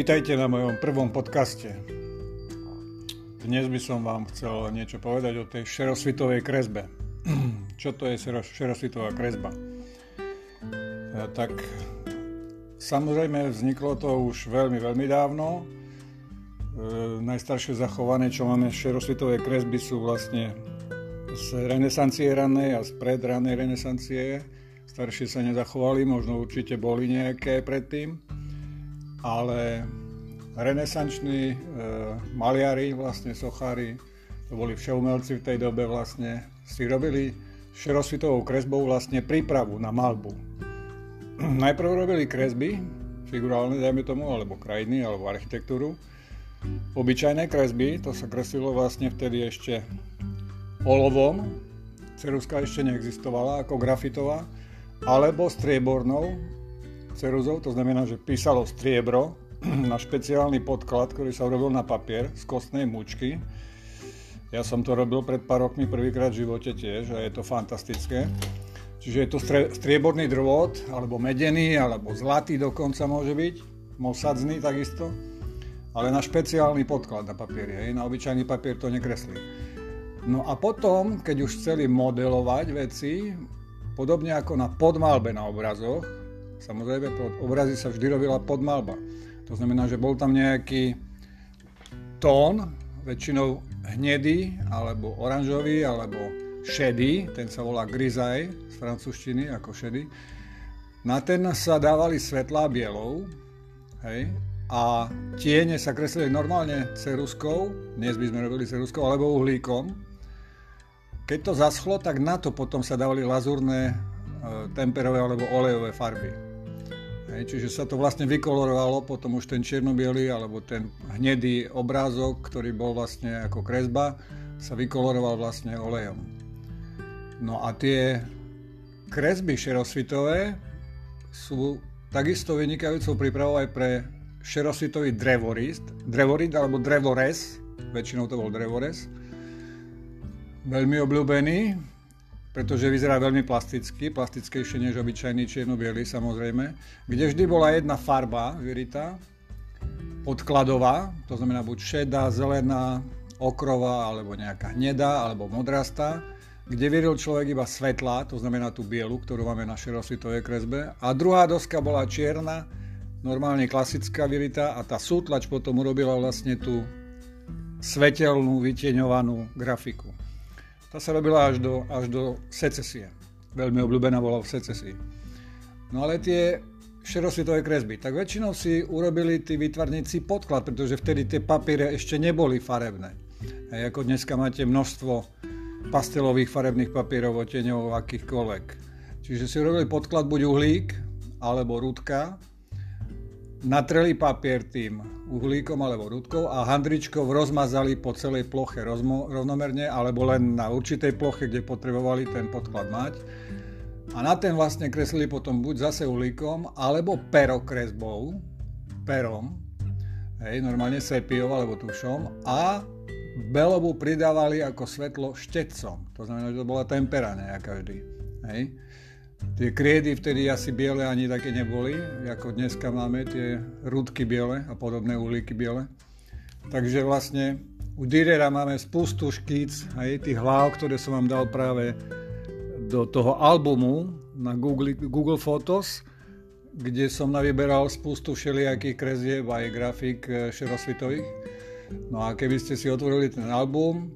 Vítajte na mojom prvom podcaste. Dnes by som vám chcel niečo povedať o tej šerosvitovej kresbe. Čo to je šerosvitová kresba? E, tak samozrejme vzniklo to už veľmi, veľmi dávno. E, najstaršie zachované, čo máme šerosvitové kresby sú vlastne z renesancie ranej a z predranej renesancie. Staršie sa nezachovali, možno určite boli nejaké predtým ale renesanční e, maliari, vlastne sochári, to boli všeumelci v tej dobe vlastne, si robili šerosvitovou kresbou vlastne prípravu na malbu. Najprv robili kresby, figurálne, dajme tomu, alebo krajiny, alebo architektúru. Obyčajné kresby, to sa kreslilo vlastne vtedy ešte olovom, ceruska ešte neexistovala ako grafitová, alebo striebornou, ceruzou, to znamená, že písalo striebro na špeciálny podklad, ktorý sa urobil na papier z kostnej mučky. Ja som to robil pred pár rokmi prvýkrát v živote tiež a je to fantastické. Čiže je to strieborný drôt, alebo medený, alebo zlatý dokonca môže byť, mosadzný takisto, ale na špeciálny podklad na papieri, hej, na obyčajný papier to nekreslí. No a potom, keď už chceli modelovať veci, podobne ako na podmalbe na obrazoch, Samozrejme, pod obrazy sa vždy robila podmalba. To znamená, že bol tam nejaký tón, väčšinou hnedý, alebo oranžový, alebo šedý, ten sa volá grisaj z francúzštiny ako šedý. Na ten sa dávali svetlá bielou, hej, a tiene sa kreslili normálne ceruskou, dnes by sme robili ceruskou, alebo uhlíkom. Keď to zaschlo, tak na to potom sa dávali lazurné e, temperové alebo olejové farby. Hej, čiže sa to vlastne vykolorovalo, potom už ten čierno alebo ten hnedý obrázok, ktorý bol vlastne ako kresba, sa vykoloroval vlastne olejom. No a tie kresby šerosvitové sú takisto vynikajúcou prípravou aj pre šerosvitový drevorist, drevorid alebo drevores, väčšinou to bol drevores, veľmi obľúbený, pretože vyzerá veľmi plasticky, plastickejšie než obyčajný čierno-biely samozrejme, kde vždy bola jedna farba vyritá, podkladová, to znamená buď šedá, zelená, okrová, alebo nejaká hnedá, alebo modrastá, kde vyril človek iba svetlá, to znamená tú bielu, ktorú máme na šerosvitovej kresbe. A druhá doska bola čierna, normálne klasická vyrita a tá sútlač potom urobila vlastne tú svetelnú, vytieňovanú grafiku. Tá sa robila až do, až do secesie. Veľmi obľúbená bola v secesii. No ale tie šerosvietové kresby, tak väčšinou si urobili tí výtvarníci podklad, pretože vtedy tie papiere ešte neboli farebné. A ako dneska máte množstvo pastelových farebných papierov, oteňov, akýchkoľvek. Čiže si urobili podklad buď uhlík, alebo rudka, natreli papier tým uhlíkom alebo rudkou a handričkou rozmazali po celej ploche rozmo, rovnomerne alebo len na určitej ploche, kde potrebovali ten podklad mať. A na ten vlastne kreslili potom buď zase uhlíkom alebo perokresbou, perom, hej, normálne sepiou alebo tušom a belobu pridávali ako svetlo štetcom. To znamená, že to bola tempera nejaká vždy. Hej. Tie kriedy vtedy asi biele ani také neboli, ako dneska máme tie rúdky biele a podobné uhlíky biele. Takže vlastne u Dürera máme spustu škíc, aj tých hlav, ktoré som vám dal práve do toho albumu na Google, Google Photos, kde som navyberal spustu všelijakých krezieb aj grafik eh, šerosvitových. No a keby ste si otvorili ten album,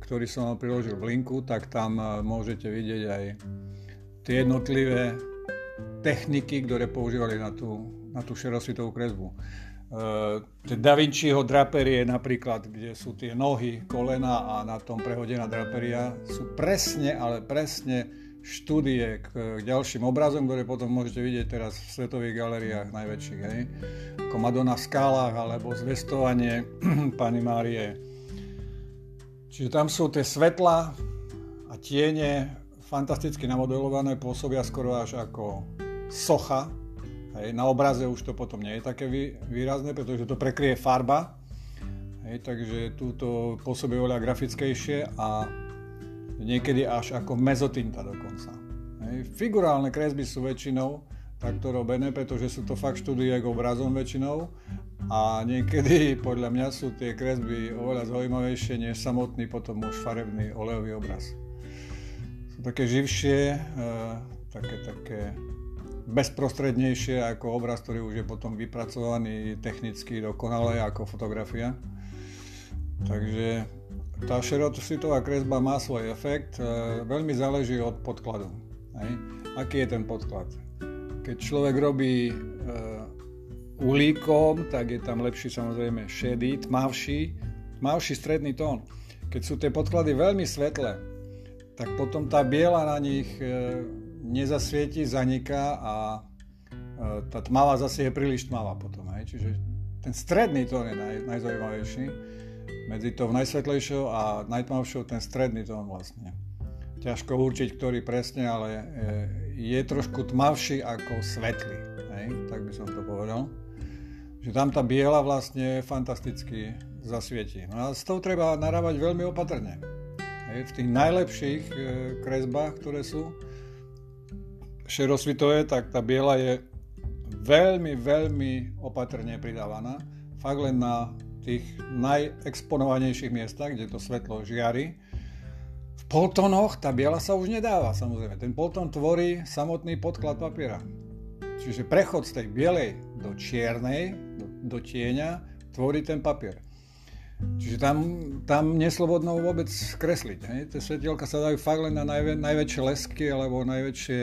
ktorý som vám priložil v linku, tak tam eh, môžete vidieť aj tie jednotlivé techniky, ktoré používali na tú, na tú šerosvitovú kresbu. E, Da Vinciho draperie napríklad, kde sú tie nohy, kolena a na tom prehodená draperia, sú presne, ale presne štúdie k, k ďalším obrazom, ktoré potom môžete vidieť teraz v svetových galeriách najväčších. Hej? Ako Madonna v skálach alebo zvestovanie Pany Márie. Čiže tam sú tie svetla a tiene fantasticky namodelované, pôsobia skoro až ako socha. Hej, na obraze už to potom nie je také výrazné, pretože to prekrie farba. Hej, takže túto pôsobí oveľa grafickejšie a niekedy až ako mezotinta dokonca. Hej, figurálne kresby sú väčšinou takto robené, pretože sú to fakt štúdie k obrazom väčšinou a niekedy podľa mňa sú tie kresby oveľa zaujímavejšie než samotný potom už farebný olejový obraz. Také živšie, e, také, také bezprostrednejšie ako obraz, ktorý už je potom vypracovaný technicky dokonale ako fotografia. Takže tá šerocitová kresba má svoj efekt, e, veľmi záleží od podkladu. Hej. Aký je ten podklad? Keď človek robí e, uhlíkom, tak je tam lepší samozrejme šedý, tmavší, tmavší stredný tón. Keď sú tie podklady veľmi svetlé, tak potom tá biela na nich e, nezasvieti, zaniká a e, tá tmavá zase je príliš tmavá potom. Hej. Čiže ten stredný tón je naj, najzaujímavejší. Medzi tou najsvetlejšou a najtmavšou ten stredný tón vlastne. Ťažko určiť, ktorý presne, ale e, je trošku tmavší ako svetlý. Hej. Tak by som to povedal že tam tá biela vlastne fantasticky zasvietí. No a s tou treba narábať veľmi opatrne. V tých najlepších e, kresbách, ktoré sú šerosvitové, tak tá biela je veľmi, veľmi opatrne pridávaná. Fakt len na tých najexponovanejších miestach, kde to svetlo žiari. V poltonoch tá biela sa už nedáva, samozrejme. Ten polton tvorí samotný podklad papiera. Čiže prechod z tej bielej do čiernej, do, do tieňa, tvorí ten papier. Čiže tam, tam neslobodno vôbec kresliť. Hej. Tie svetielka sa dajú fakt len na najvä, najväčšie lesky alebo najväčšie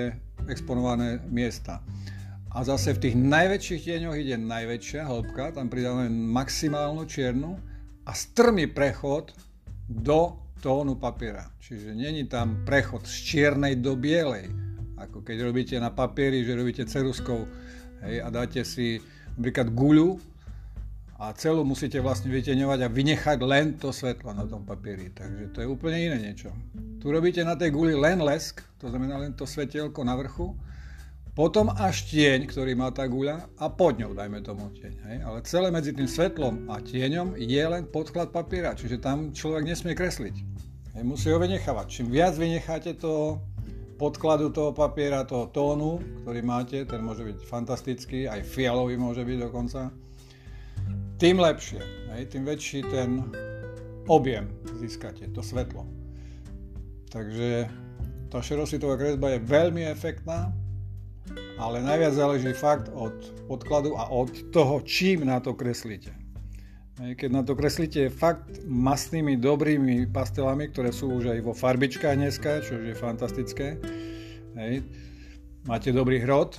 exponované miesta. A zase v tých najväčších tieňoch ide najväčšia hĺbka, tam pridávame maximálnu čiernu a strmý prechod do tónu papiera. Čiže není tam prechod z čiernej do bielej, ako keď robíte na papieri, že robíte ceruskou hej, a dáte si napríklad guľu a celú musíte vlastne vyteňovať a vynechať len to svetlo na tom papieri. Takže to je úplne iné niečo. Tu robíte na tej guli len lesk, to znamená len to svetielko na vrchu, potom až tieň, ktorý má tá guľa a pod ňou dajme tomu tieň. Hej? Ale celé medzi tým svetlom a tieňom je len podklad papiera, čiže tam človek nesmie kresliť. Hej? Musí ho vynechávať. Čím viac vynecháte toho podkladu toho papiera, toho tónu, ktorý máte, ten môže byť fantastický, aj fialový môže byť dokonca, tým lepšie, hej, tým väčší ten objem získate, to svetlo. Takže tá šerositová kresba je veľmi efektná, ale najviac záleží fakt od podkladu a od toho, čím na to kreslíte. Keď na to kreslíte fakt masnými, dobrými pastelami, ktoré sú už aj vo farbičkách dneska, čo je fantastické, hej, máte dobrý hrot,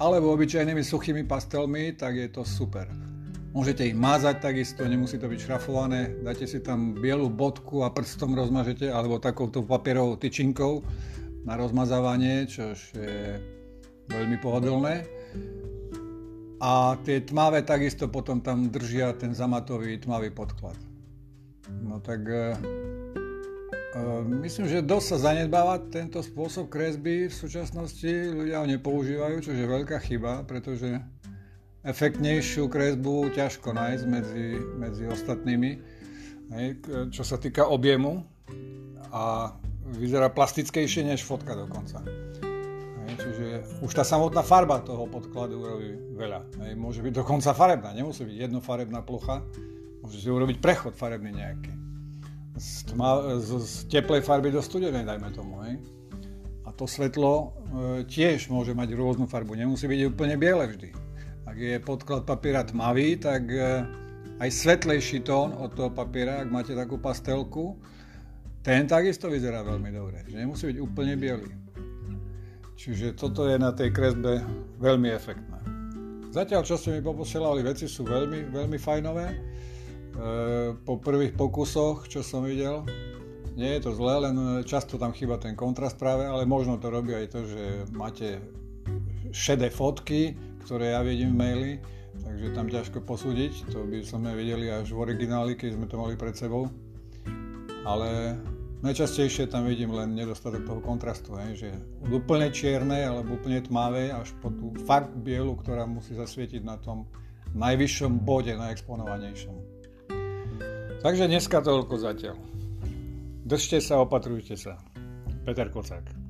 alebo obyčajnými suchými pastelmi, tak je to super. Môžete ich mázať takisto, nemusí to byť šrafované, dáte si tam bielu bodku a prstom rozmažete, alebo takouto papierovou tyčinkou na rozmazávanie, čo je veľmi pohodlné. A tie tmavé takisto potom tam držia ten zamatový tmavý podklad. No tak uh, uh, myslím, že dosť sa zanedbáva tento spôsob kresby v súčasnosti, ľudia ho nepoužívajú, čo je veľká chyba, pretože efektnejšiu kresbu ťažko nájsť medzi, medzi ostatnými, hej, čo sa týka objemu a vyzerá plastickejšie než fotka dokonca. Čiže už tá samotná farba toho podkladu urobí veľa. Hej. Môže byť dokonca farebná, nemusí byť jednofarebná plocha, môže si urobiť prechod farebný nejaký. Z, tma, z, z teplej farby do studenej, dajme tomu. Hej. A to svetlo e, tiež môže mať rôznu farbu, nemusí byť úplne biele vždy. Ak je podklad papiera tmavý, tak e, aj svetlejší tón od toho papiera, ak máte takú pastelku, ten takisto vyzerá veľmi dobre. Že nemusí byť úplne biely. Čiže toto je na tej kresbe veľmi efektné. Zatiaľ, čo ste mi poposielali, veci sú veľmi, veľmi fajnové. E, po prvých pokusoch, čo som videl, nie je to zlé, len často tam chýba ten kontrast práve, ale možno to robí aj to, že máte šedé fotky, ktoré ja vidím v maili, takže tam ťažko posúdiť, to by sme videli až v origináli, keď sme to mali pred sebou. Ale Najčastejšie tam vidím len nedostatok toho kontrastu, hej, že od úplne čiernej alebo úplne tmavej až po tú fakt bielu, ktorá musí zasvietiť na tom najvyššom bode, najexponovanejšom. Takže dneska toľko zatiaľ. Držte sa, opatrujte sa. Peter Kocák.